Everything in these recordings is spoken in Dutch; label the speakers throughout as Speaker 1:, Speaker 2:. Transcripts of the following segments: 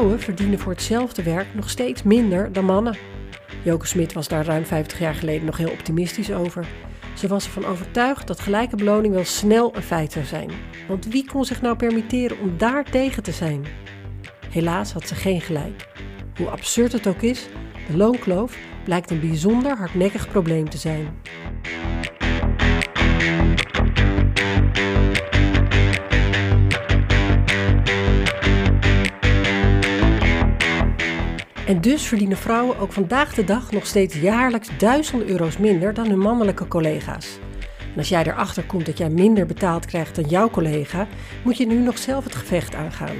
Speaker 1: vrouwen verdienen voor hetzelfde werk nog steeds minder dan mannen. Joke Smit was daar ruim 50 jaar geleden nog heel optimistisch over. Ze was ervan overtuigd dat gelijke beloning wel snel een feit zou zijn. Want wie kon zich nou permitteren om daar tegen te zijn? Helaas had ze geen gelijk. Hoe absurd het ook is, de loonkloof blijkt een bijzonder hardnekkig probleem te zijn. En dus verdienen vrouwen ook vandaag de dag nog steeds jaarlijks duizenden euro's minder dan hun mannelijke collega's. En als jij erachter komt dat jij minder betaald krijgt dan jouw collega, moet je nu nog zelf het gevecht aangaan.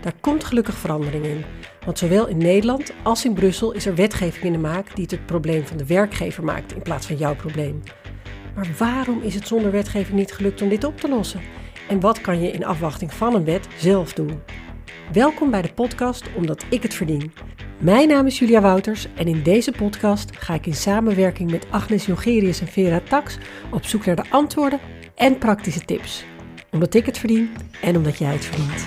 Speaker 1: Daar komt gelukkig verandering in. Want zowel in Nederland als in Brussel is er wetgeving in de maak die het het probleem van de werkgever maakt in plaats van jouw probleem. Maar waarom is het zonder wetgeving niet gelukt om dit op te lossen? En wat kan je in afwachting van een wet zelf doen? Welkom bij de podcast Omdat ik het verdien. Mijn naam is Julia Wouters en in deze podcast ga ik in samenwerking met Agnes Jongerius en Vera Tax op zoek naar de antwoorden en praktische tips. Omdat ik het verdien en omdat jij het verdient.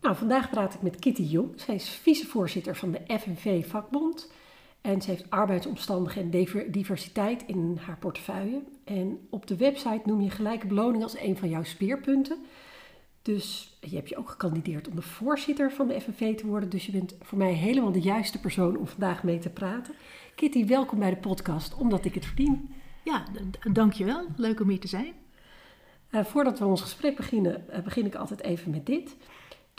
Speaker 1: Nou, vandaag praat ik met Kitty Jong. Zij is vicevoorzitter van de FNV Vakbond. En ze heeft arbeidsomstandigheden en diversiteit in haar portefeuille. En op de website noem je gelijke beloning als een van jouw speerpunten. Dus je hebt je ook gekandideerd om de voorzitter van de FNV te worden. Dus je bent voor mij helemaal de juiste persoon om vandaag mee te praten. Kitty, welkom bij de podcast, omdat ik het verdien.
Speaker 2: Ja, dankjewel. Leuk om hier te zijn.
Speaker 1: Uh, voordat we ons gesprek beginnen, uh, begin ik altijd even met dit.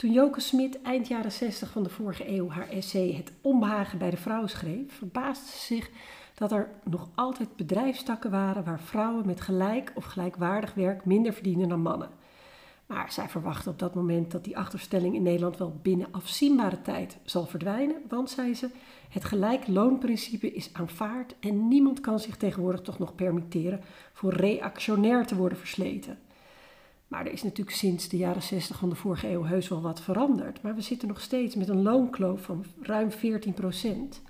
Speaker 1: Toen Joke Smit eind jaren 60 van de vorige eeuw haar essay Het onbehagen bij de vrouw schreef, verbaasde ze zich dat er nog altijd bedrijfstakken waren waar vrouwen met gelijk of gelijkwaardig werk minder verdienen dan mannen. Maar zij verwachtte op dat moment dat die achterstelling in Nederland wel binnen afzienbare tijd zal verdwijnen, want, zei ze, het gelijk loonprincipe is aanvaard en niemand kan zich tegenwoordig toch nog permitteren voor reactionair te worden versleten. Maar er is natuurlijk sinds de jaren 60 van de vorige eeuw heus wel wat veranderd. Maar we zitten nog steeds met een loonkloof van ruim 14 procent,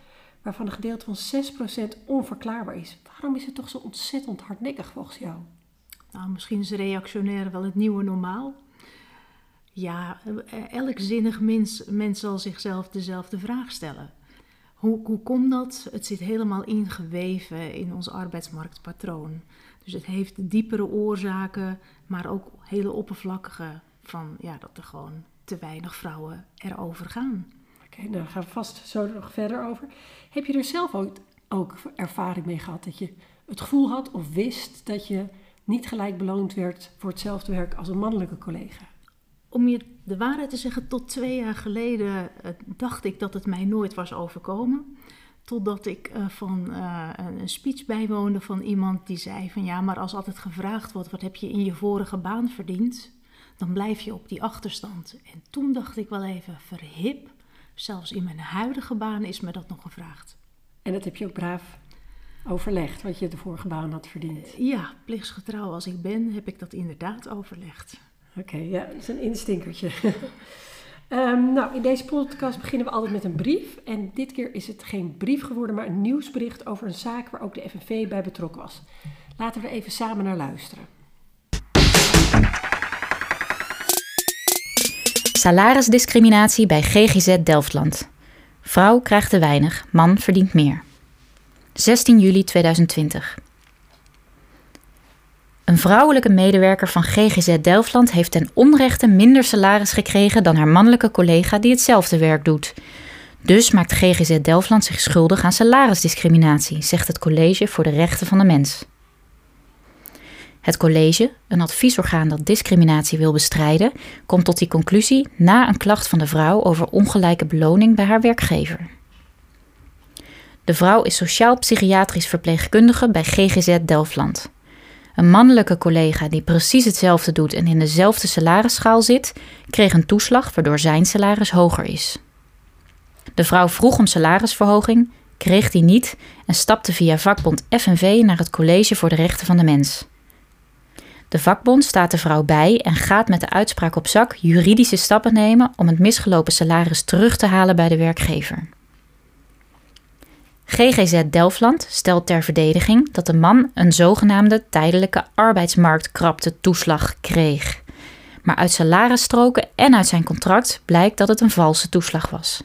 Speaker 1: waarvan een gedeelte van 6 procent onverklaarbaar is. Waarom is het toch zo ontzettend hardnekkig volgens jou?
Speaker 2: Nou, misschien is reactionair wel het nieuwe normaal. Ja, elk zinnig mens, mens zal zichzelf dezelfde vraag stellen. Hoe, hoe komt dat? Het zit helemaal ingeweven in ons arbeidsmarktpatroon. Dus het heeft diepere oorzaken, maar ook hele oppervlakkige van ja, dat er gewoon te weinig vrouwen erover gaan.
Speaker 1: Oké, okay, nou gaan we vast zo nog verder over. Heb je er zelf ook, ook ervaring mee gehad dat je het gevoel had of wist dat je niet gelijk beloond werd voor hetzelfde werk als een mannelijke collega?
Speaker 2: Om je de waarheid te zeggen, tot twee jaar geleden uh, dacht ik dat het mij nooit was overkomen. Totdat ik uh, van uh, een speech bijwoonde van iemand die zei van ja, maar als altijd gevraagd wordt wat heb je in je vorige baan verdiend, dan blijf je op die achterstand. En toen dacht ik wel even verhip, zelfs in mijn huidige baan is me dat nog gevraagd.
Speaker 1: En dat heb je ook braaf overlegd, wat je de vorige baan had verdiend?
Speaker 2: Ja, plichtsgetrouw als ik ben, heb ik dat inderdaad overlegd.
Speaker 1: Oké, ja, dat is een instinkertje. um, nou, in deze podcast beginnen we altijd met een brief. En dit keer is het geen brief geworden, maar een nieuwsbericht over een zaak waar ook de FNV bij betrokken was. Laten we er even samen naar luisteren.
Speaker 3: Salarisdiscriminatie bij GGZ Delftland. Vrouw krijgt te weinig, man verdient meer. 16 juli 2020. Een vrouwelijke medewerker van GGZ Delftland heeft ten onrechte minder salaris gekregen dan haar mannelijke collega die hetzelfde werk doet. Dus maakt GGZ Delftland zich schuldig aan salarisdiscriminatie, zegt het College voor de Rechten van de Mens. Het college, een adviesorgaan dat discriminatie wil bestrijden, komt tot die conclusie na een klacht van de vrouw over ongelijke beloning bij haar werkgever. De vrouw is sociaal-psychiatrisch verpleegkundige bij GGZ Delftland. Een mannelijke collega die precies hetzelfde doet en in dezelfde salarisschaal zit, kreeg een toeslag waardoor zijn salaris hoger is. De vrouw vroeg om salarisverhoging, kreeg die niet en stapte via vakbond FNV naar het College voor de Rechten van de Mens. De vakbond staat de vrouw bij en gaat met de uitspraak op zak juridische stappen nemen om het misgelopen salaris terug te halen bij de werkgever. GGZ Delfland stelt ter verdediging dat de man een zogenaamde tijdelijke arbeidsmarktkrapte toeslag kreeg. Maar uit salarisstroken en uit zijn contract blijkt dat het een valse toeslag was.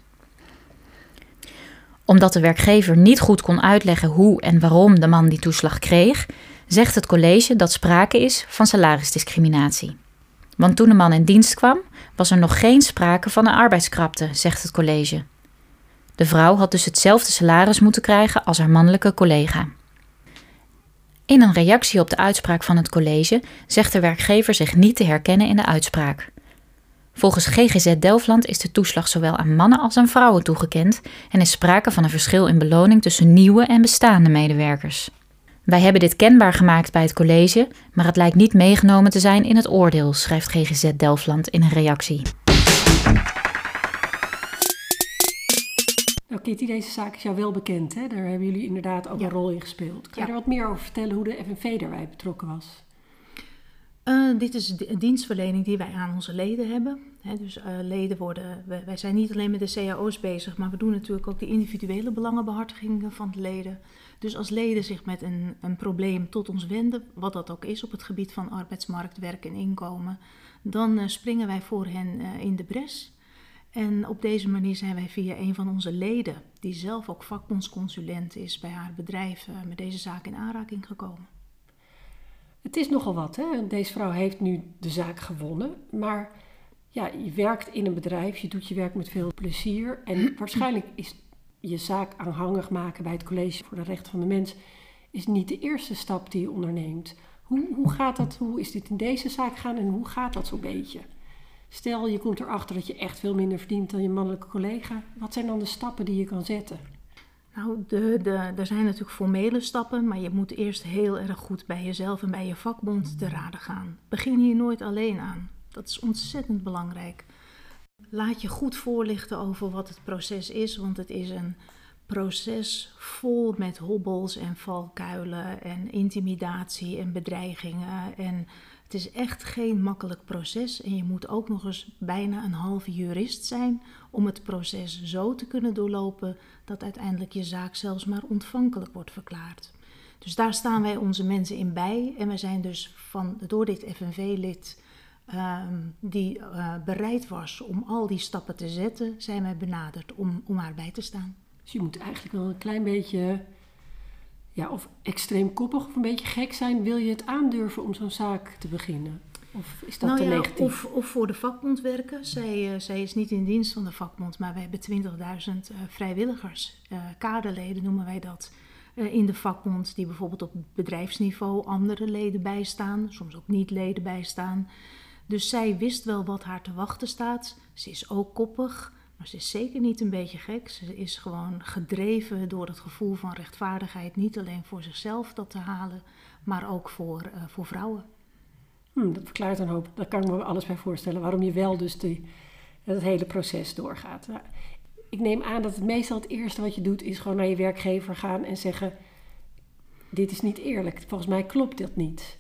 Speaker 3: Omdat de werkgever niet goed kon uitleggen hoe en waarom de man die toeslag kreeg, zegt het college dat sprake is van salarisdiscriminatie. Want toen de man in dienst kwam, was er nog geen sprake van een arbeidskrapte, zegt het college. De vrouw had dus hetzelfde salaris moeten krijgen als haar mannelijke collega. In een reactie op de uitspraak van het college zegt de werkgever zich niet te herkennen in de uitspraak. Volgens GGZ Delfland is de toeslag zowel aan mannen als aan vrouwen toegekend en is sprake van een verschil in beloning tussen nieuwe en bestaande medewerkers. Wij hebben dit kenbaar gemaakt bij het college, maar het lijkt niet meegenomen te zijn in het oordeel, schrijft GGZ Delfland in een reactie.
Speaker 1: Nou Kitty, deze zaak is jou wel bekend. Hè? Daar hebben jullie inderdaad ook
Speaker 2: Ja.
Speaker 1: een rol in gespeeld. Kan je
Speaker 2: Ja.
Speaker 1: er wat meer over vertellen hoe de FNV daarbij betrokken was?
Speaker 2: Eh, dit is de dienstverlening die wij aan onze leden hebben. Dus eh, leden worden, wij, wij zijn niet alleen met de cao's bezig, maar we doen natuurlijk ook de individuele belangenbehartiging van de leden. Dus als leden zich met een, een probleem tot ons wenden, wat dat ook is op het gebied van arbeidsmarkt, werk en inkomen, dan eh, springen wij voor hen eh, in de bres. En op deze manier zijn wij via een van onze leden, die zelf ook vakbondsconsulent is bij haar bedrijf, eh, met deze zaak in aanraking gekomen.
Speaker 1: Het is nogal wat, hè? Deze vrouw heeft nu de zaak gewonnen. Maar ja, je werkt in een bedrijf, je doet je werk met veel plezier. En waarschijnlijk is je zaak aanhangig maken bij het College voor de Rechten van de Mens... is niet de eerste stap die je onderneemt. Hoe, hoe gaat dat, hoe is dit in deze zaak gaan en hoe gaat dat zo'n beetje? Stel, je komt erachter dat je echt veel minder verdient dan je mannelijke collega. Wat zijn dan de stappen die je kan zetten?
Speaker 2: Nou, de, de, er zijn natuurlijk formele stappen, maar je moet eerst heel erg goed bij jezelf en bij je vakbond te raden gaan. Begin hier nooit alleen aan. Dat is ontzettend belangrijk. Laat je goed voorlichten over wat het proces is, want het is een proces vol met hobbels en valkuilen en intimidatie en bedreigingen. En het is echt geen makkelijk proces en je moet ook nog eens bijna een halve jurist zijn om het proces zo te kunnen doorlopen dat uiteindelijk je zaak zelfs maar ontvankelijk wordt verklaard. Dus daar staan wij onze mensen in bij en wij zijn dus van, door dit FNV-lid ehm, die eh, bereid was om al die stappen te zetten, zijn wij benaderd om, om haar bij te staan.
Speaker 1: Dus je moet eigenlijk wel een klein beetje, ja, of extreem koppig of een beetje gek zijn. Wil je het aandurven om zo'n zaak te beginnen? Of is dat
Speaker 2: nou
Speaker 1: te
Speaker 2: ja,
Speaker 1: negatief?
Speaker 2: of, of voor de vakbond werken. Zij, eh, zij is niet in dienst van de vakbond, maar wij hebben 20.000 eh, vrijwilligers, eh, kaderleden noemen wij dat, in de vakbond, die bijvoorbeeld op bedrijfsniveau andere leden bijstaan, soms ook niet leden bijstaan. Dus zij wist wel wat haar te wachten staat. Ze is ook koppig, maar ze is zeker niet een beetje gek. Ze is gewoon gedreven door het gevoel van rechtvaardigheid, niet alleen voor zichzelf dat te halen, maar ook voor, eh, voor vrouwen.
Speaker 1: Hm, dat verklaart een hoop. Daar kan ik me alles bij voorstellen. Waarom je wel dus het hele proces doorgaat. Ik neem aan dat het meestal het eerste wat je doet... is gewoon naar je werkgever gaan en zeggen... dit is niet eerlijk. Volgens mij klopt dat niet.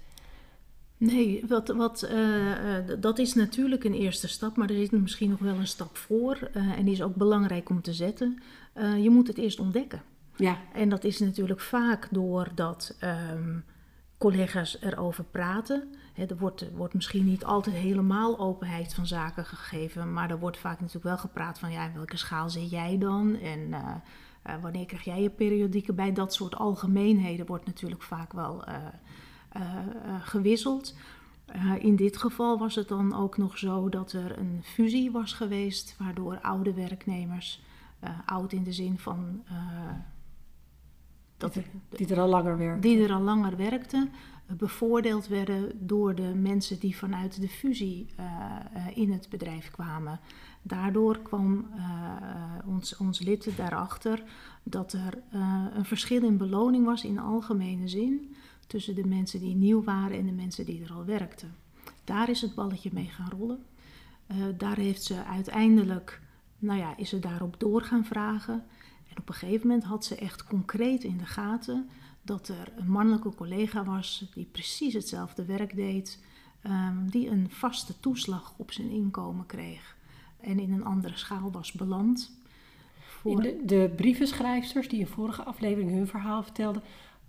Speaker 2: Nee, wat, wat, eh, eh, dat is natuurlijk een eerste stap, maar er zit misschien nog wel een stap voor. eh, en die is ook belangrijk om te zetten. Je moet het eerst ontdekken.
Speaker 1: Ja,
Speaker 2: En dat is natuurlijk vaak doordat ehm, collega's erover praten. Hè, er wordt, wordt misschien niet altijd helemaal openheid van zaken gegeven, maar er wordt vaak natuurlijk wel gepraat van ja, in welke schaal zit jij dan? En wanneer krijg jij je periodieke bij? Dat soort algemeenheden wordt natuurlijk vaak wel gewisseld. Eh, in dit geval was het dan ook nog zo dat er een fusie was geweest, waardoor oude werknemers, eh, oud in de zin van eh, dat,
Speaker 1: die, die er al langer werken.
Speaker 2: die er al langer werkten, eh, bevoordeeld werden door de mensen die vanuit de fusie eh, eh, in het bedrijf kwamen. Daardoor kwam eh, eh, ons, ons lid daarachter dat er eh, een verschil in beloning was in algemene zin tussen de mensen die nieuw waren en de mensen die er al werkten. Daar is het balletje mee gaan rollen. Eh, daar heeft ze uiteindelijk, nou ja, is ze daarop door gaan vragen. En op een gegeven moment had ze echt concreet in de gaten dat er een mannelijke collega was die precies hetzelfde werk deed, ehm, die een vaste toeslag op zijn inkomen kreeg en in een andere schaal was beland. voor.
Speaker 1: De, de brievenschrijfsters die in vorige aflevering hun verhaal vertelden,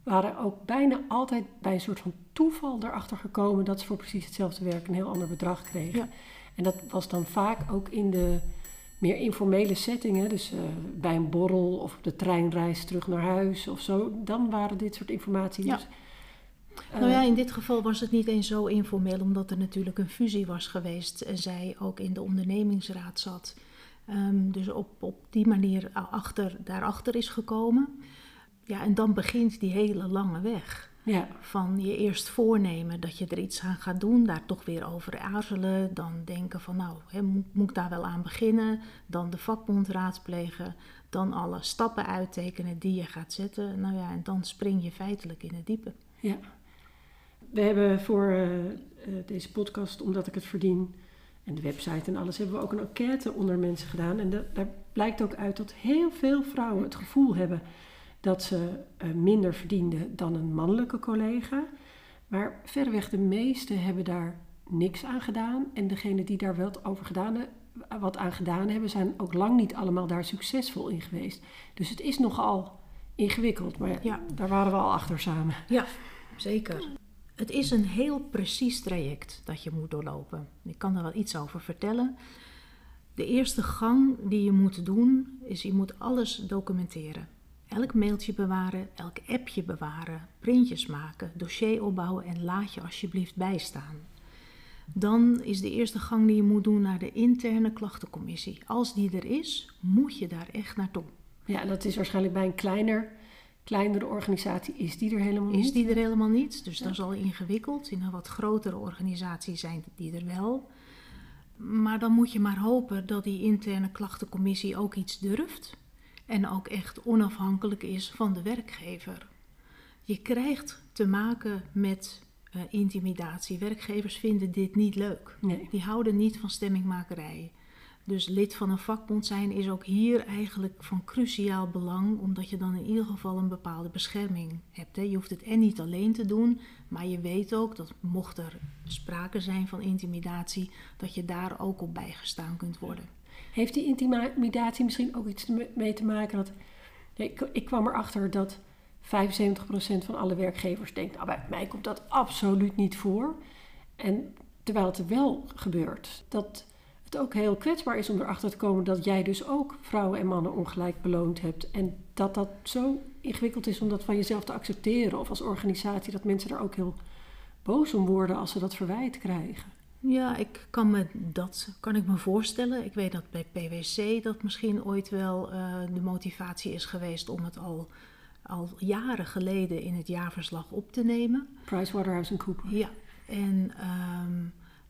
Speaker 1: waren ook bijna altijd bij een soort van toeval erachter gekomen dat ze voor precies hetzelfde werk een heel ander bedrag kregen.
Speaker 2: Ja.
Speaker 1: En dat was dan vaak ook in de meer informele settingen, dus eh, bij een borrel of op de treinreis terug naar huis of zo. Dan waren dit soort informatie.
Speaker 2: Ja.
Speaker 1: Dus, eh,
Speaker 2: Nou ja, in dit geval was het niet eens zo informeel, omdat er natuurlijk een fusie was geweest en zij ook in de ondernemingsraad zat. Ehm, dus op, op die manier achter, daarachter is gekomen. Ja, en dan begint die hele lange weg.
Speaker 1: ja,
Speaker 2: Van je eerst voornemen dat je er iets aan gaat doen, daar toch weer over aarzelen. Dan denken van nou, moet, moet ik daar wel aan beginnen? Dan de vakbond raadplegen. Dan alle stappen uittekenen die je gaat zetten. Nou ja, en dan spring je feitelijk in het diepe.
Speaker 1: ja. We hebben voor eh, eh, deze podcast, omdat ik het verdien, en de website en alles, hebben we ook een enquête onder mensen gedaan. En da- daar blijkt ook uit dat heel veel vrouwen het gevoel hebben dat ze eh, minder verdienden dan een mannelijke collega. Maar verreweg de meeste hebben daar niks aan gedaan. En degenen die daar wel over gedaan, wat aan gedaan hebben, zijn ook lang niet allemaal daar succesvol in geweest. Dus het is nogal ingewikkeld. Maar Ja. daar waren we al achter samen.
Speaker 2: Ja, zeker. Het is een heel precies traject dat je moet doorlopen. Ik kan er wel iets over vertellen. De eerste gang die je moet doen is je moet alles documenteren. Elk mailtje bewaren, elk appje bewaren, printjes maken, dossier opbouwen en laat je alsjeblieft bijstaan. Dan is de eerste gang die je moet doen naar de interne klachtencommissie. Als die er is, moet je daar echt naartoe.
Speaker 1: Ja, dat is waarschijnlijk bij een kleiner, kleinere organisatie is die er helemaal
Speaker 2: Is
Speaker 1: niet.
Speaker 2: die er helemaal niet, dus dat is al ingewikkeld. In een wat grotere organisatie zijn die er wel. Maar dan moet je maar hopen dat die interne klachtencommissie ook iets durft. En ook echt onafhankelijk is van de werkgever. Je krijgt te maken met eh, intimidatie. Werkgevers vinden dit niet leuk.
Speaker 1: Nee.
Speaker 2: Die houden niet van stemmingmakerij. Dus lid van een vakbond zijn is ook hier eigenlijk van cruciaal belang, omdat je dan in ieder geval een bepaalde bescherming hebt. Hè. Je hoeft het en niet alleen te doen, maar je weet ook dat mocht er sprake zijn van intimidatie, dat je daar ook op bijgestaan kunt worden.
Speaker 1: Heeft die intimidatie misschien ook iets mee te maken dat... Ik, kwam erachter dat 75% van alle werkgevers denkt... Nou, bij mij komt dat absoluut niet voor. En terwijl het er wel gebeurt. Dat het ook heel kwetsbaar is om erachter te komen... dat jij dus ook vrouwen en mannen ongelijk beloond hebt. En dat dat zo ingewikkeld is om dat van jezelf te accepteren... of als organisatie dat mensen daar ook heel boos om worden... als ze dat verwijt krijgen.
Speaker 2: Ja, ik kan me dat kan ik me voorstellen. Ik weet dat bij PwC dat misschien ooit wel eh, de motivatie is geweest om het al, al jaren geleden in het jaarverslag op te nemen.
Speaker 1: PricewaterhouseCoopers.
Speaker 2: Ja, en, ehm,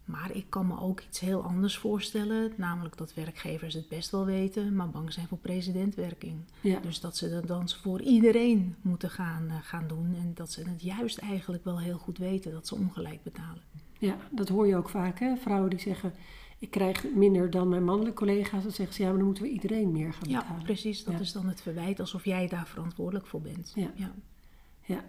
Speaker 2: maar ik kan me ook iets heel anders voorstellen. Namelijk dat werkgevers het best wel weten, maar bang zijn voor presidentwerking.
Speaker 1: Ja.
Speaker 2: Dus dat ze dat dan voor iedereen moeten gaan, eh, gaan doen. En dat ze het juist eigenlijk wel heel goed weten dat ze ongelijk betalen.
Speaker 1: Ja, dat hoor je ook vaak. Hè? Vrouwen die zeggen, ik krijg minder dan mijn mannelijke collega's. Dan zeggen ze, ja, maar dan moeten we iedereen meer gaan
Speaker 2: Ja,
Speaker 1: betalen.
Speaker 2: precies. Dat
Speaker 1: Ja.
Speaker 2: is dan het verwijt alsof jij daar verantwoordelijk voor bent.
Speaker 1: Ja.
Speaker 2: Ja.
Speaker 1: Ja.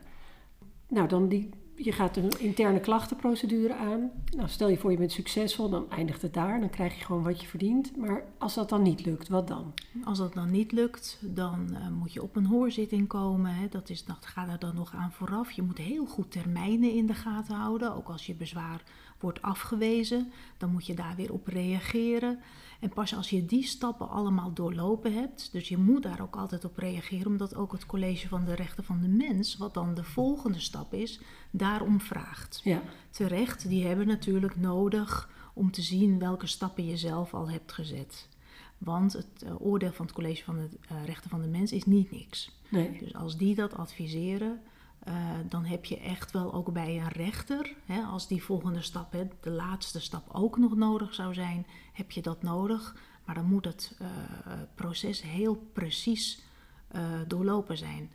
Speaker 1: Nou, dan die, je gaat een interne klachtenprocedure aan. Nou, stel je voor je bent succesvol, dan eindigt het daar. Dan krijg je gewoon wat je verdient. Maar als dat dan niet lukt, wat dan?
Speaker 2: Als dat dan niet lukt, dan eh, moet je op een hoorzitting komen. Hè. Dat, is, dat gaat er dan nog aan vooraf. Je moet heel goed termijnen in de gaten houden. Ook als je bezwaar wordt afgewezen, dan moet je daar weer op reageren. En pas als je die stappen allemaal doorlopen hebt, dus je moet daar ook altijd op reageren, omdat ook het College van de Rechten van de Mens, wat dan de volgende stap is, daarom vraagt.
Speaker 1: Ja,
Speaker 2: Terecht, die hebben natuurlijk nodig om te zien welke stappen je zelf al hebt gezet. Want het eh, oordeel van het College van de eh, Rechten van de Mens is niet niks.
Speaker 1: nee.
Speaker 2: Dus als die dat adviseren, eh, dan heb je echt wel ook bij een rechter, hè, als die volgende stap, hè, de laatste stap ook nog nodig zou zijn, heb je dat nodig. Maar dan moet het eh, proces heel precies eh, doorlopen zijn.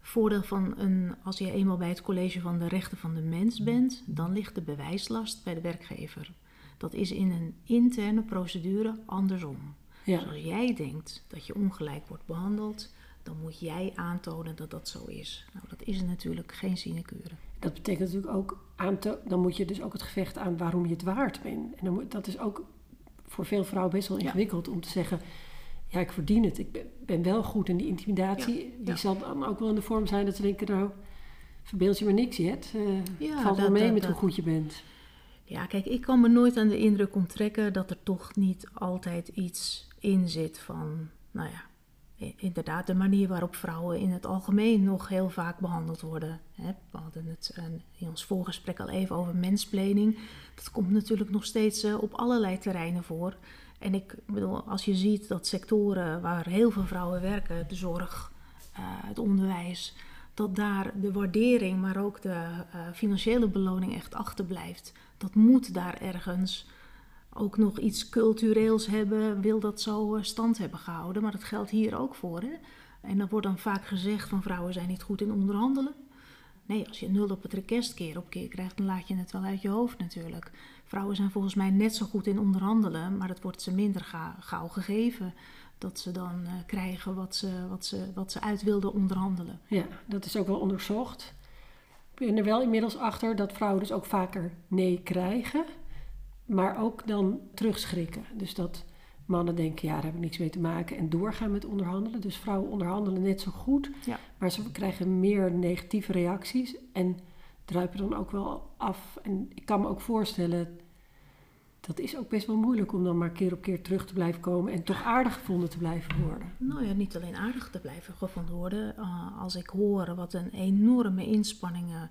Speaker 2: Voordeel van een, als je eenmaal bij het college van de rechten van de mens bent, dan ligt de bewijslast bij de werkgever. Dat is in een interne procedure andersom.
Speaker 1: Ja.
Speaker 2: Dus als jij denkt dat je ongelijk wordt behandeld, dan moet jij aantonen dat dat zo is. Nou, dat is natuurlijk geen sinecure.
Speaker 1: Dat betekent natuurlijk ook, aan te, dan moet je dus ook het gevecht aan waarom je het waard bent. En dan moet, dat is ook voor veel vrouwen best wel
Speaker 2: Ja.
Speaker 1: ingewikkeld om te zeggen... ja, ik verdien het. Ik ben, ben wel goed in die intimidatie.
Speaker 2: Ja,
Speaker 1: Die
Speaker 2: ja.
Speaker 1: zal dan ook wel in de vorm zijn dat ze denken, nou, verbeeld je maar niks, Jet. Eh
Speaker 2: Ja,
Speaker 1: valt wel mee
Speaker 2: dat-
Speaker 1: met
Speaker 2: dat-
Speaker 1: hoe goed je bent.
Speaker 2: Ja, kijk, ik kan me nooit aan de indruk onttrekken dat er toch niet altijd iets in zit van, nou ja, inderdaad de manier waarop vrouwen in het algemeen nog heel vaak behandeld worden. We hadden het eh, in ons voorgesprek al even over mensplanning. Dat komt natuurlijk nog steeds eh, op allerlei terreinen voor. En ik bedoel, als je ziet dat sectoren waar heel veel vrouwen werken, de zorg, eh, het onderwijs, dat daar de waardering, maar ook de financiële beloning echt achterblijft. Dat moet daar ergens ook nog iets cultureels hebben, wil dat zo eh, stand hebben gehouden. Maar dat geldt hier ook voor. Hè? En dan wordt dan vaak gezegd van vrouwen zijn niet goed in onderhandelen. Nee, als je nul op het rekest keer op keer krijgt, dan laat je het wel uit je hoofd natuurlijk. Vrouwen zijn volgens mij net zo goed in onderhandelen, maar het wordt ze minder ga- gauw gegeven. Dat ze dan eh, krijgen wat ze, wat, ze, wat ze uit wilden onderhandelen.
Speaker 1: Ja, dat is ook wel onderzocht. Ik ben er wel inmiddels achter dat vrouwen dus ook vaker nee krijgen, maar ook dan terugschrikken. Dus dat mannen denken, ja, daar heb ik niks mee te maken en doorgaan met onderhandelen. Dus vrouwen onderhandelen net zo goed,
Speaker 2: Ja.
Speaker 1: maar ze krijgen meer negatieve reacties en druipen dan ook wel af. En ik kan me ook voorstellen, dat is ook best wel moeilijk om dan maar keer op keer terug te blijven komen en toch aardig gevonden te blijven worden.
Speaker 2: Nou ja, niet alleen aardig te blijven gevonden worden. Uh, als ik hoor wat een enorme inspanningen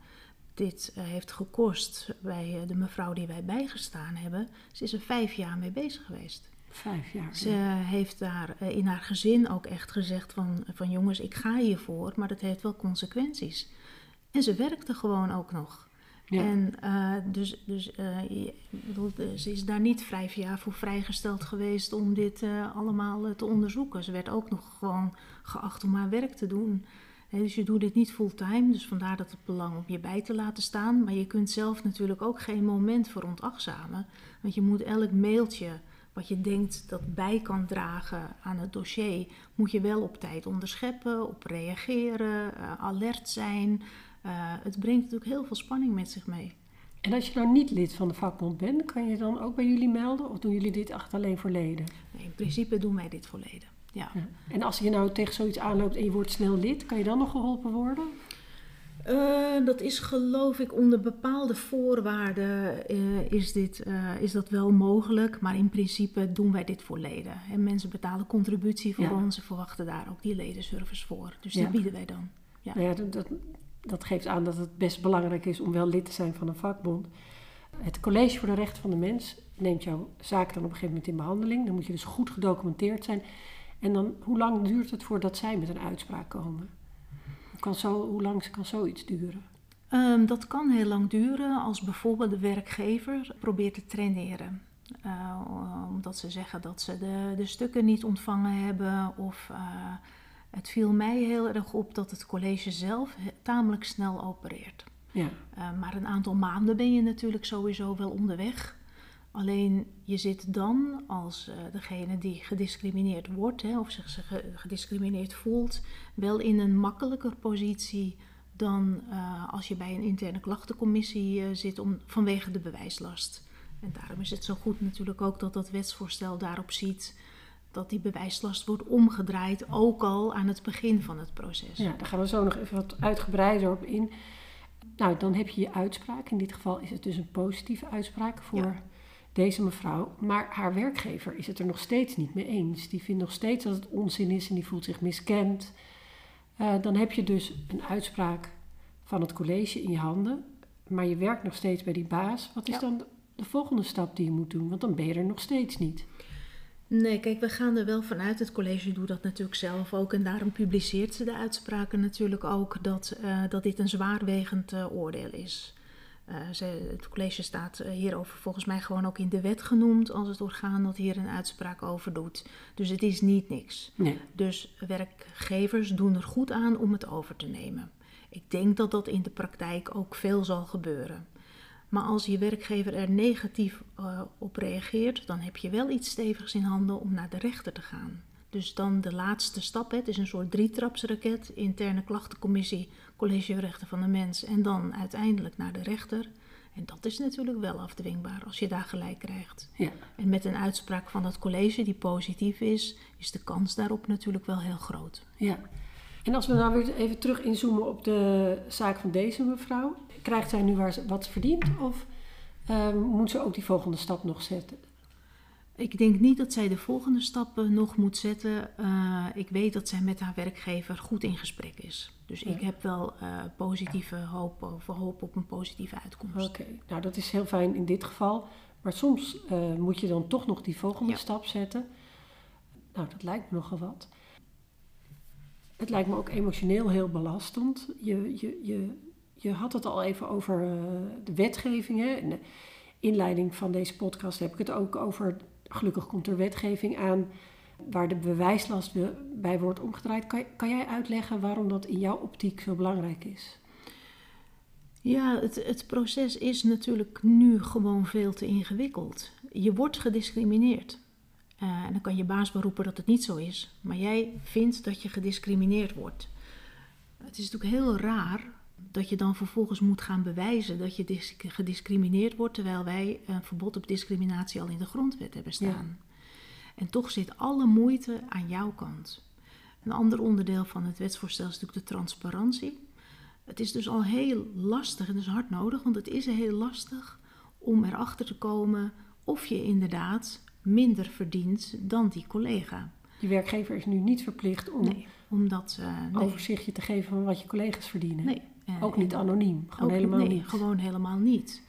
Speaker 2: dit uh, heeft gekost bij uh, de mevrouw die wij bijgestaan hebben. Ze is er vijf jaar mee bezig geweest.
Speaker 1: Vijf jaar.
Speaker 2: Ze heeft daar uh, in haar gezin ook echt gezegd van, van jongens, ik ga hiervoor, maar dat heeft wel consequenties. En ze werkte gewoon ook nog. Ja. En uh, dus, dus uh, bedoel, ze is daar niet vijf jaar voor vrijgesteld geweest om dit uh, allemaal te onderzoeken. Ze werd ook nog gewoon geacht om haar werk te doen. He, dus je doet dit niet fulltime, dus vandaar dat het belang om je bij te laten staan. Maar je kunt zelf natuurlijk ook geen moment veronachtzamen. Want je moet elk mailtje wat je denkt dat bij kan dragen aan het dossier, moet je wel op tijd onderscheppen, op reageren, alert zijn. Uh, het brengt natuurlijk heel veel spanning met zich mee.
Speaker 1: En als je nou niet lid van de vakbond bent, kan je dan ook bij jullie melden? Of doen jullie dit echt alleen voor leden?
Speaker 2: Nee, in principe doen wij dit voor leden, ja.
Speaker 1: ja. En als je nou tegen zoiets aanloopt en je wordt snel lid, kan je dan nog geholpen worden?
Speaker 2: Uh, dat is geloof ik onder bepaalde voorwaarden uh, is, dit, uh, is dat wel mogelijk. Maar in principe doen wij dit voor leden. En mensen betalen contributie voor ja. ons en verwachten daar ook die ledenservice voor. Dus die bieden wij dan.
Speaker 1: Ja, nou ja dat, dat, dat geeft aan dat het best belangrijk is om wel lid te zijn van een vakbond. Het College voor de Rechten van de Mens neemt jouw zaak dan op een gegeven moment in behandeling. Dan moet je dus goed gedocumenteerd zijn. En dan, hoe lang duurt het voordat zij met een uitspraak komen? Kan zo, hoe lang kan zoiets duren?
Speaker 2: Um, dat kan heel lang duren als bijvoorbeeld de werkgever probeert te traineren. Uh, omdat ze zeggen dat ze de, de stukken niet ontvangen hebben of... Uh, het viel mij heel erg op dat het college zelf tamelijk snel opereert.
Speaker 1: Ja.
Speaker 2: Uh, maar een aantal maanden ben je natuurlijk sowieso wel onderweg. Alleen je zit dan als uh, degene die gediscrimineerd wordt hè, of zich gediscrimineerd voelt, wel in een makkelijker positie dan uh, als je bij een interne klachtencommissie zit om, vanwege de bewijslast. En daarom is het zo goed natuurlijk ook dat dat wetsvoorstel daarop ziet dat die bewijslast wordt omgedraaid, ook al aan het begin van het proces.
Speaker 1: Ja, daar gaan we zo nog even wat uitgebreider op in. Nou, dan heb je je uitspraak. In dit geval is het dus een positieve uitspraak voor ja. Deze mevrouw. Maar haar werkgever is het er nog steeds niet mee eens. Die vindt nog steeds dat het onzin is en die voelt zich miskend. Uh, dan heb je dus een uitspraak van het college in je handen. Maar je werkt nog steeds bij die baas. Wat is ja. dan de volgende stap die je moet doen? Want dan ben je er nog steeds niet.
Speaker 2: Nee, kijk, we gaan er wel vanuit. Het college doet dat natuurlijk zelf ook. En daarom publiceert ze de uitspraken natuurlijk ook dat, uh, dat dit een zwaarwegend uh, oordeel is. Uh, ze, het college staat hierover volgens mij gewoon ook in de wet genoemd als het orgaan dat hier een uitspraak over doet. Dus het is niet niks.
Speaker 1: Nee.
Speaker 2: Dus werkgevers doen er goed aan om het over te nemen. Ik denk dat dat in de praktijk ook veel zal gebeuren. Maar als je werkgever er negatief uh, op reageert, dan heb je wel iets stevigs in handen om naar de rechter te gaan. Dus dan de laatste stap, het is een soort drietrapsraket, interne klachtencommissie, college rechten van de mens en dan uiteindelijk naar de rechter. En dat is natuurlijk wel afdwingbaar als je daar gelijk krijgt.
Speaker 1: Ja.
Speaker 2: En met een uitspraak van het college die positief is, is de kans daarop natuurlijk wel heel groot.
Speaker 1: Ja. En als we nou weer even terug inzoomen op de zaak van deze mevrouw. Krijgt zij nu waar ze, wat ze verdient of ehm, moet ze ook die volgende stap nog zetten?
Speaker 2: Ik denk niet dat zij de volgende stappen nog moet zetten. Eh, ik weet dat zij met haar werkgever goed in gesprek is. Dus ik heb wel eh, positieve hoop, of hoop op een positieve uitkomst.
Speaker 1: Oké, nou dat is heel fijn in dit geval. Maar soms eh, moet je dan toch nog die volgende
Speaker 2: Ja.
Speaker 1: stap zetten. Nou, dat lijkt me nogal wat. Het lijkt me ook emotioneel heel belastend. Je, je, je, je had het al even over de wetgeving. Hè? In de inleiding van deze podcast heb ik het ook over. Gelukkig komt er wetgeving aan waar de bewijslast be- bij wordt omgedraaid. Kan, kan jij uitleggen waarom dat in jouw optiek zo belangrijk is?
Speaker 2: Ja, het, het proces is natuurlijk nu gewoon veel te ingewikkeld. Je wordt gediscrimineerd. Eh, en dan kan je baas beroepen dat het niet zo is. Maar jij vindt dat je gediscrimineerd wordt. Het is natuurlijk heel raar dat je dan vervolgens moet gaan bewijzen dat je dis- gediscrimineerd wordt, terwijl wij een verbod op discriminatie al in de grondwet hebben staan. En toch zit alle moeite aan jouw kant. Een ander onderdeel van het wetsvoorstel is natuurlijk de transparantie. Het is dus al heel lastig, en dat is hard nodig, want het is heel lastig om erachter te komen of je inderdaad minder verdient dan die collega.
Speaker 1: Je werkgever is nu niet verplicht om
Speaker 2: Nee, omdat. eh, nee,
Speaker 1: overzichtje te geven van wat je collega's verdienen.
Speaker 2: nee.
Speaker 1: Ook niet anoniem, gewoon
Speaker 2: ook-
Speaker 1: helemaal
Speaker 2: nee,
Speaker 1: niet.
Speaker 2: gewoon helemaal niet.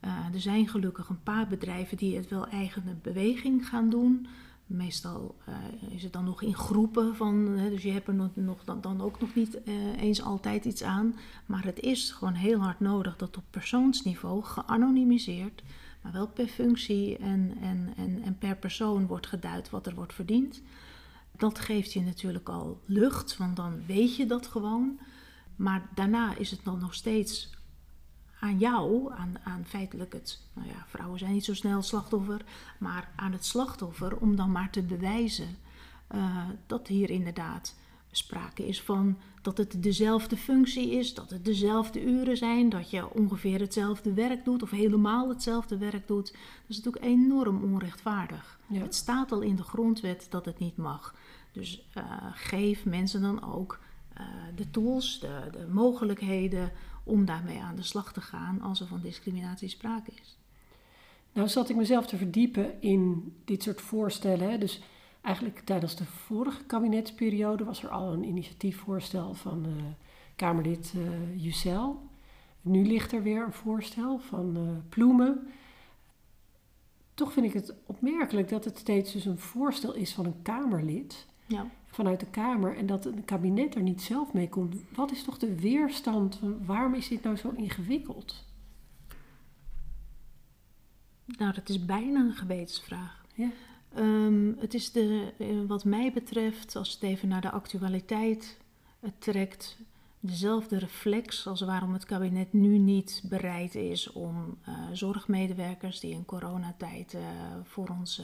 Speaker 2: Eh, er zijn gelukkig een paar bedrijven die het wel eigen beweging gaan doen. Meestal eh, is het dan nog in groepen van, hè, dus je hebt er nog, nog dan, dan ook nog niet eh, eens altijd iets aan. Maar het is gewoon heel hard nodig dat op persoonsniveau geanonimiseerd, maar wel per functie en, en, en, en per persoon wordt geduid wat er wordt verdiend. Dat geeft je natuurlijk al lucht, want dan weet je dat gewoon. Maar daarna is het dan nog steeds aan jou, aan, aan feitelijk het, nou ja, vrouwen zijn niet zo snel slachtoffer, maar aan het slachtoffer om dan maar te bewijzen eh, dat hier inderdaad sprake is van dat het dezelfde functie is, dat het dezelfde uren zijn, dat je ongeveer hetzelfde werk doet of helemaal hetzelfde werk doet. Dat is natuurlijk enorm onrechtvaardig.
Speaker 1: Ja.
Speaker 2: Het staat al in de grondwet dat het niet mag. Dus eh, geef mensen dan ook eh, de tools, de, de mogelijkheden om daarmee aan de slag te gaan als er van discriminatie sprake is.
Speaker 1: Nou zat ik mezelf te verdiepen in dit soort voorstellen. Hè. Dus eigenlijk tijdens de vorige kabinetsperiode was er al een initiatiefvoorstel van eh, Kamerlid eh Jucel. Nu ligt er weer een voorstel van Ploemen. Toch vind ik het opmerkelijk dat het steeds dus een voorstel is van een Kamerlid
Speaker 2: Ja.
Speaker 1: Vanuit de Kamer en dat een kabinet er niet zelf mee komt. Wat is toch de weerstand? Waarom is dit nou zo ingewikkeld?
Speaker 2: Nou, dat is bijna een gewetensvraag.
Speaker 1: Ja.
Speaker 2: Ehm, het is de, eh, wat mij betreft, als het even naar de actualiteit trekt, dezelfde reflex als waarom het kabinet nu niet bereid is om eh, zorgmedewerkers die in coronatijd eh, voor ons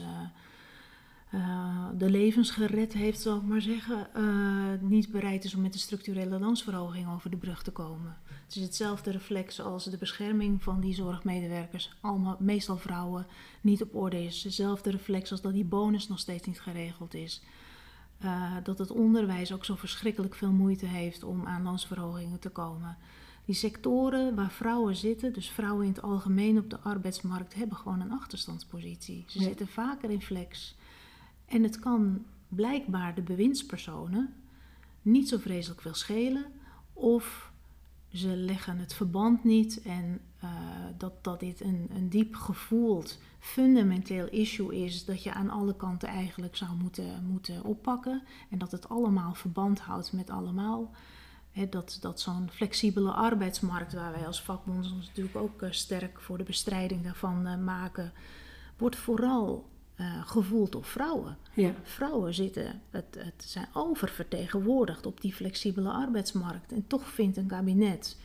Speaker 2: eh, de levens gered heeft, zal ik maar zeggen, eh, niet bereid is om met een structurele loonsverhoging over de brug te komen. Het is hetzelfde reflex als de bescherming van die zorgmedewerkers, allemaal, meestal vrouwen, niet op orde is. Hetzelfde reflex als dat die bonus nog steeds niet geregeld is. Eh, dat het onderwijs ook zo verschrikkelijk veel moeite heeft om aan loonsverhogingen te komen. Die sectoren waar vrouwen zitten, dus vrouwen in het algemeen op de arbeidsmarkt, hebben gewoon een achterstandspositie. Ze
Speaker 1: Ja.
Speaker 2: zitten vaker in flex. En het kan blijkbaar de bewindspersonen niet zo vreselijk veel schelen. Of ze leggen het verband niet en eh, dat, dat dit een, een diep gevoeld, fundamenteel issue is dat je aan alle kanten eigenlijk zou moeten, moeten oppakken. En dat het allemaal verband houdt met allemaal. Dat dat zo'n flexibele arbeidsmarkt, waar wij als vakbond ons natuurlijk ook eh, sterk voor de bestrijding daarvan eh, maken, wordt vooral eh, gevoeld door vrouwen.
Speaker 1: Ja.
Speaker 2: Vrouwen zitten, het, het zijn oververtegenwoordigd op die flexibele arbeidsmarkt. En toch vindt een kabinet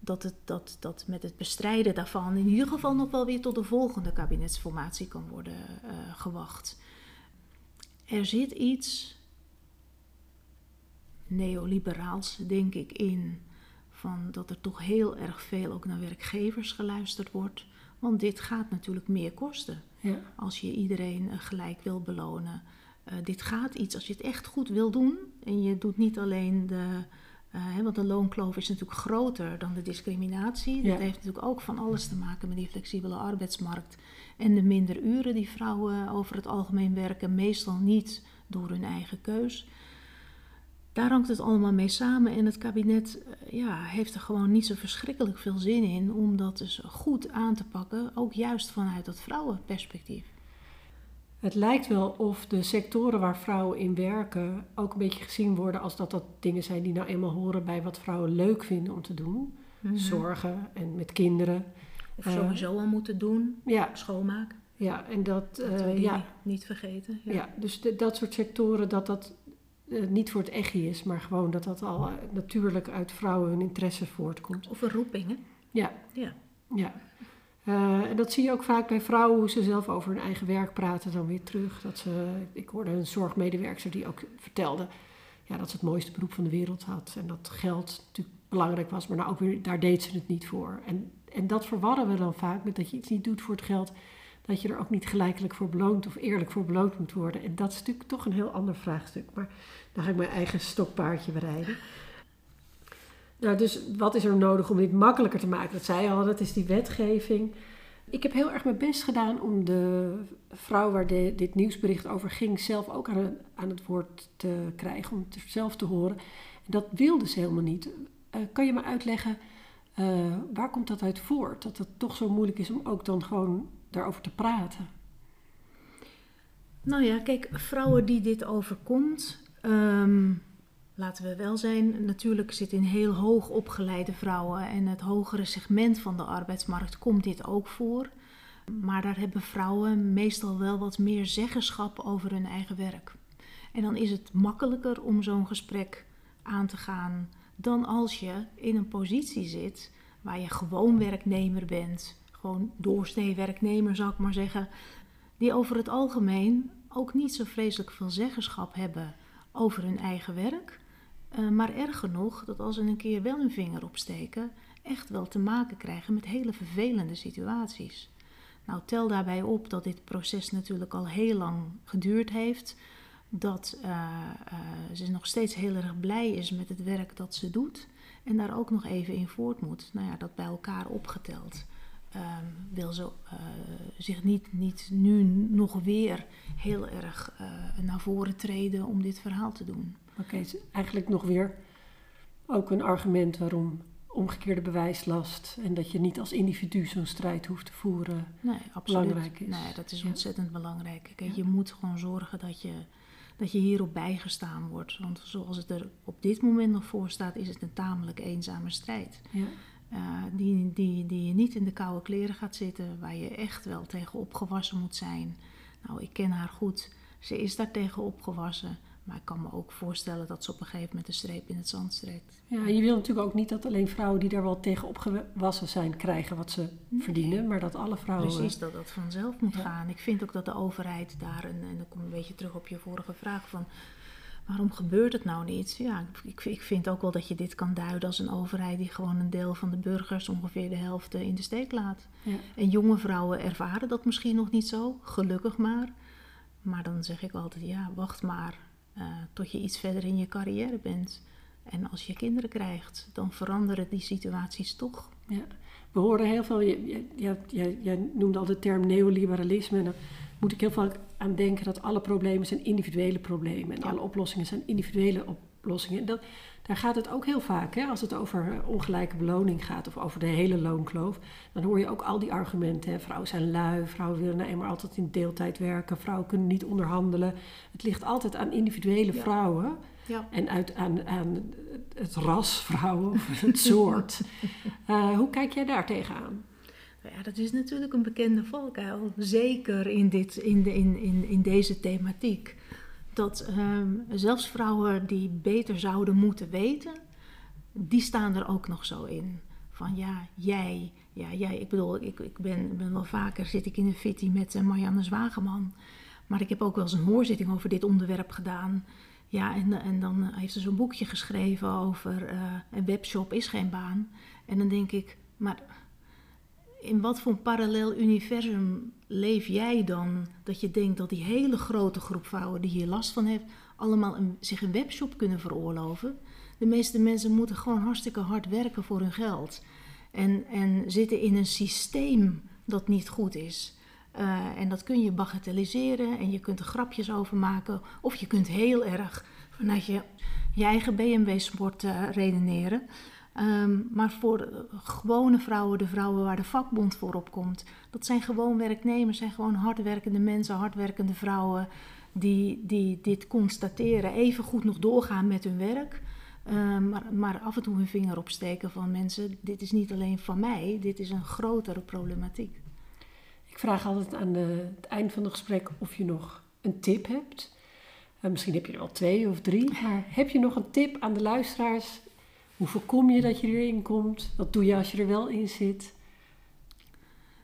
Speaker 2: dat, het, dat, dat met het bestrijden daarvan in ieder geval nog wel weer tot de volgende kabinetsformatie kan worden eh, gewacht. Er zit iets neoliberaals, denk ik, in van dat er toch heel erg veel ook naar werkgevers geluisterd wordt. Want dit gaat natuurlijk meer kosten.
Speaker 1: Ja.
Speaker 2: Als je iedereen eh, gelijk wil belonen. Uh, dit gaat iets, als je het echt goed wil doen. En je doet niet alleen de. Uh, want de loonkloof is natuurlijk groter dan de discriminatie.
Speaker 1: Ja.
Speaker 2: Dat heeft natuurlijk ook van alles te maken met die flexibele arbeidsmarkt. En de minder uren die vrouwen over het algemeen werken. Meestal niet door hun eigen keus. Daar hangt het allemaal mee samen. En het kabinet ja, heeft er gewoon niet zo verschrikkelijk veel zin in om dat dus goed aan te pakken. Ook juist vanuit dat vrouwenperspectief.
Speaker 1: Het lijkt wel of de sectoren waar vrouwen in werken ook een beetje gezien worden als dat dat dingen zijn die nou eenmaal horen bij wat vrouwen leuk vinden om te doen.
Speaker 2: Mhm.
Speaker 1: Zorgen en met kinderen.
Speaker 2: Of
Speaker 1: Eh,
Speaker 2: sowieso al moeten doen,
Speaker 1: Ja,
Speaker 2: schoonmaken.
Speaker 1: ja en dat,
Speaker 2: Dat
Speaker 1: eh, ja,
Speaker 2: niet, niet vergeten. Ja.
Speaker 1: ja, dus de- dat soort sectoren dat dat eh, niet voor het echi is, maar gewoon dat dat al eh, natuurlijk uit vrouwen hun interesse voortkomt.
Speaker 2: Of een roeping, hè?
Speaker 1: Ja,
Speaker 2: Ja.
Speaker 1: ja. Eh, en dat zie je ook vaak bij vrouwen, hoe ze zelf over hun eigen werk praten dan weer terug. Dat ze, ik hoorde een zorgmedewerker die ook vertelde ja, dat ze het mooiste beroep van de wereld had. En dat geld natuurlijk belangrijk was, maar nou ook weer, daar deed ze het niet voor. En, en dat verwarren we dan vaak met dat je iets niet doet voor het geld, dat je er ook niet gelijkelijk voor beloond of eerlijk voor beloond moet worden. En dat is natuurlijk toch een heel ander vraagstuk. Maar dan ga ik mijn eigen stokpaardje bereiden. Nou, dus wat is er nodig om dit makkelijker te maken? Dat zei je al, dat is die wetgeving. Ik heb heel erg mijn best gedaan om de vrouw waar de- dit nieuwsbericht over ging, zelf ook aan, het- aan het woord te krijgen, om het zelf te horen. En dat wilde ze helemaal niet. Eh, kan je me uitleggen, eh, waar komt dat uit voort? Dat het toch zo moeilijk is om ook dan gewoon daarover te praten?
Speaker 2: Nou ja, kijk, vrouwen die dit overkomt, ehm, laten we wel zijn, natuurlijk zit in heel hoog opgeleide vrouwen en het hogere segment van de arbeidsmarkt komt dit ook voor. Maar daar hebben vrouwen meestal wel wat meer zeggenschap over hun eigen werk. En dan is het makkelijker om zo'n gesprek aan te gaan dan als je in een positie zit waar je gewoon werknemer bent, gewoon doorsnee werknemer zou ik maar zeggen, die over het algemeen ook niet zo vreselijk veel zeggenschap hebben over hun eigen werk. Eh, maar erger nog, dat als ze een keer wel hun vinger opsteken, echt wel te maken krijgen met hele vervelende situaties. Nou, tel daarbij op dat dit proces natuurlijk al heel lang geduurd heeft. Dat eh, eh, ze nog steeds heel erg blij is met het werk dat ze doet. En daar ook nog even in voort moet. Nou ja, dat bij elkaar opgeteld. Ehm, wil ze eh, zich niet, niet nu nog weer heel erg eh, naar voren treden om dit verhaal te doen.
Speaker 1: Oké, het is eigenlijk nog weer ook een argument waarom omgekeerde bewijslast en dat je niet als individu zo'n strijd hoeft te voeren.
Speaker 2: Nee, absoluut.
Speaker 1: Belangrijk is.
Speaker 2: Nee, dat is
Speaker 1: Ja.
Speaker 2: ontzettend belangrijk. Kijk,
Speaker 1: Ja.
Speaker 2: je moet gewoon zorgen dat je, dat je hierop bijgestaan wordt. Want zoals het er op dit moment nog voor staat, is het een tamelijk eenzame strijd.
Speaker 1: Ja.
Speaker 2: Eh, die, die, die je niet in de koude kleren gaat zitten, waar je echt wel tegen opgewassen moet zijn. Nou, ik ken haar goed. Ze is daar tegen opgewassen. Maar ik kan me ook voorstellen dat ze op een gegeven moment een streep in het zand strekt.
Speaker 1: Ja, je wil natuurlijk ook niet dat alleen vrouwen die daar wel tegen opgewassen zijn krijgen wat ze verdienen, maar dat alle vrouwen.
Speaker 2: Precies, dat dat vanzelf moet
Speaker 1: Ja.
Speaker 2: gaan. Ik vind ook dat de overheid daar, en, en dan kom ik een beetje terug op je vorige vraag van waarom gebeurt het nou niet? Ja, ik, ik vind ook wel dat je dit kan duiden als een overheid die gewoon een deel van de burgers, ongeveer de helft, eh, in de steek laat.
Speaker 1: Ja.
Speaker 2: En jonge vrouwen ervaren dat misschien nog niet zo, gelukkig maar. Maar dan zeg ik altijd, ja, wacht maar eh, tot je iets verder in je carrière bent. En als je kinderen krijgt, dan veranderen die situaties toch.
Speaker 1: Ja. We horen heel veel, je, je, je, je- jij noemde al de term neoliberalisme. En dan moet ik heel vaak aan denken dat alle problemen zijn individuele problemen. En
Speaker 2: Ja.
Speaker 1: alle oplossingen zijn individuele oplossingen. En dat, daar gaat het ook heel vaak, hè, als het over eh, ongelijke beloning gaat of over de hele loonkloof. Dan hoor je ook al die argumenten. Hè. Vrouwen zijn lui, vrouwen willen nou eenmaal altijd in deeltijd werken, vrouwen kunnen niet onderhandelen. Het ligt altijd aan individuele
Speaker 2: Ja.
Speaker 1: vrouwen.
Speaker 2: Ja.
Speaker 1: En uit, aan, aan het ras vrouwen het soort. Eh, hoe kijk jij daar tegenaan?
Speaker 2: Nou Ja, dat is natuurlijk een bekende valkuil. Zeker in, dit, in, de, in, in, in deze thematiek. Dat ehm, zelfs vrouwen die beter zouden moeten weten, die staan er ook nog zo in. Van ja, jij, ja, jij. Ik bedoel, ik, ik ben, ben wel vaker zit ik in een fitty met eh, Marianne Zwageman. Maar ik heb ook wel eens een hoorzitting over dit onderwerp gedaan. Ja, en, en dan heeft ze zo'n boekje geschreven over uh, een webshop is geen baan. En dan denk ik, maar in wat voor een parallel universum leef jij dan dat je denkt dat die hele grote groep vrouwen die hier last van heeft, allemaal zich een webshop kunnen veroorloven? De meeste mensen moeten gewoon hartstikke hard werken voor hun geld. En, en zitten in een systeem dat niet goed is. Uh, en dat kun je bagatelliseren en je kunt er grapjes over maken. Of je kunt heel erg vanuit je, eigen BMW-sport uh, redeneren. Um, maar voor gewone vrouwen, de vrouwen waar de vakbond voor opkomt, dat zijn gewoon werknemers, zijn gewoon hardwerkende mensen, hardwerkende vrouwen die, die dit constateren, even goed nog doorgaan met hun werk. Um, maar, maar, af en toe hun vinger opsteken van mensen, dit is niet alleen van mij, dit is een grotere problematiek.
Speaker 1: Ik vraag altijd aan de, het eind van het gesprek of je nog een tip hebt. Uh, misschien heb je er wel twee of drie, maar heb je nog een tip aan de luisteraars hoe voorkom je dat je erin komt? Wat doe je als je er wel in zit?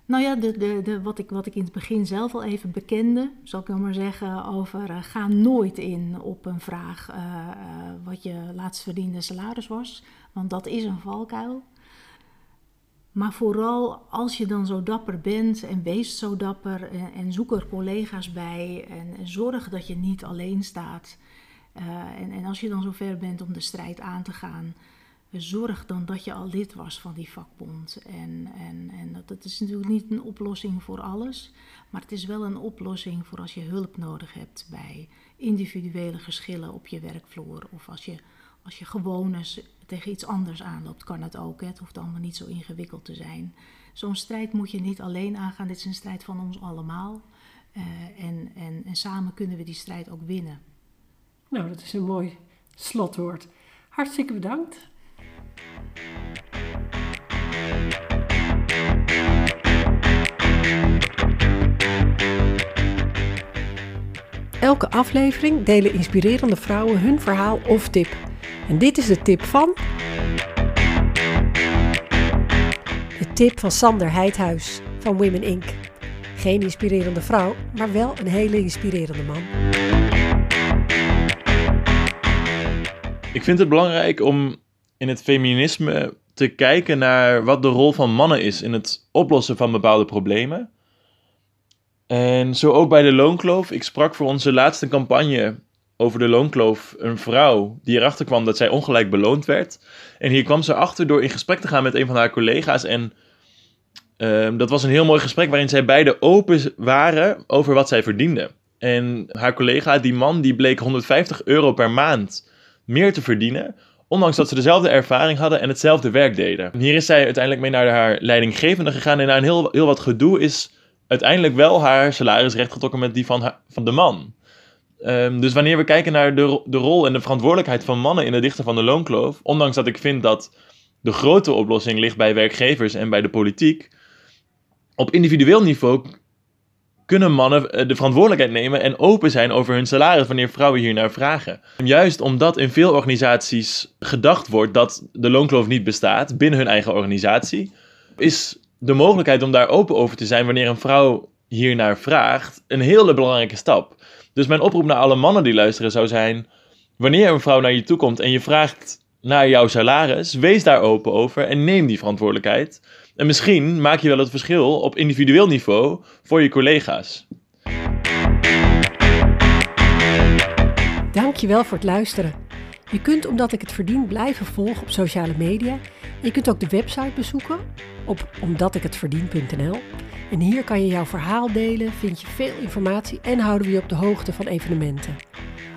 Speaker 2: Nou ja, de, de, de, wat, ik, wat ik in het begin zelf al even bekende, zal ik dan maar zeggen, over uh, ga nooit in op een vraag uh, uh, wat je laatst verdiende salaris was. Want dat is een valkuil. Maar vooral als je dan zo dapper bent en wees zo dapper en, en zoek er collega's bij en, zorg dat je niet alleen staat. en, en als je dan zover bent om de strijd aan te gaan, zorg dan dat je al lid was van die vakbond. En, en, en dat, dat is natuurlijk niet een oplossing voor alles, maar het is wel een oplossing voor als je hulp nodig hebt bij individuele geschillen op je werkvloer. Of als je, als je gewoon eens tegen iets anders aanloopt, kan het ook. Hè? Het hoeft allemaal niet zo ingewikkeld te zijn. Zo'n strijd moet je niet alleen aangaan, dit is een strijd van ons allemaal. Uh, en, en, en samen kunnen we die strijd ook winnen.
Speaker 1: Nou, dat is een mooi slotwoord. Hartstikke bedankt. Elke aflevering delen inspirerende vrouwen hun verhaal of tip. En dit is de tip van. De tip van Sander Heidhuis van Women Inc. Geen inspirerende vrouw, maar wel een hele inspirerende man.
Speaker 4: Ik vind het belangrijk om in het feminisme te kijken naar wat de rol van mannen is in het oplossen van bepaalde problemen. En zo ook bij de loonkloof. Ik sprak voor onze laatste campagne over de loonkloof een vrouw die erachter kwam dat zij ongelijk beloond werd. En hier kwam ze achter door in gesprek te gaan met een van haar collega's. En uh, dat was een heel mooi gesprek waarin zij beide open waren over wat zij verdienden. En haar collega, die man, die bleek 150 euro per maand meer te verdienen Ondanks dat ze dezelfde ervaring hadden en hetzelfde werk deden. Hier is zij uiteindelijk mee naar haar leidinggevende gegaan. En na een heel, heel wat gedoe is uiteindelijk wel haar salaris rechtgetrokken met die van, van de man. Um, dus wanneer we kijken naar de, de rol en de verantwoordelijkheid van mannen in het dichten van de loonkloof, ondanks dat ik vind dat de grote oplossing ligt bij werkgevers en bij de politiek, op individueel niveau kunnen mannen eh, de verantwoordelijkheid nemen en open zijn over hun salaris wanneer vrouwen hier naar vragen. Juist omdat in veel organisaties gedacht wordt dat de loonkloof niet bestaat binnen hun eigen organisatie, is de mogelijkheid om daar open over te zijn wanneer een vrouw hier naar vraagt een hele belangrijke stap. Dus mijn oproep naar alle mannen die luisteren zou zijn: wanneer een vrouw naar je toe komt en je vraagt naar jouw salaris, wees daar open over en neem die verantwoordelijkheid. En misschien maak je wel het verschil op individueel niveau voor je collega's.
Speaker 1: Dankjewel voor het luisteren. Je kunt Omdat ik het verdien blijven volgen op sociale media. Je kunt ook de website bezoeken op omdatikheitverdien.nl. En hier kan je jouw verhaal delen, vind je veel informatie en houden we je op de hoogte van evenementen.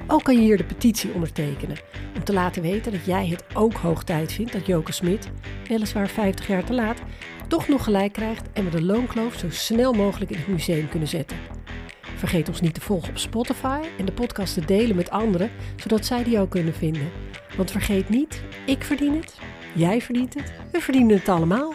Speaker 1: Ook kan je hier de petitie ondertekenen om te laten weten dat jij het ook hoog tijd vindt dat Joke Smit, weliswaar 50 jaar te laat, toch nog gelijk krijgt en we de loonkloof zo snel mogelijk in het museum kunnen zetten. Vergeet ons niet te volgen op Spotify en de podcast te delen met anderen, zodat zij die ook kunnen vinden. Want vergeet niet, ik verdien het, jij verdient het, we verdienen het allemaal.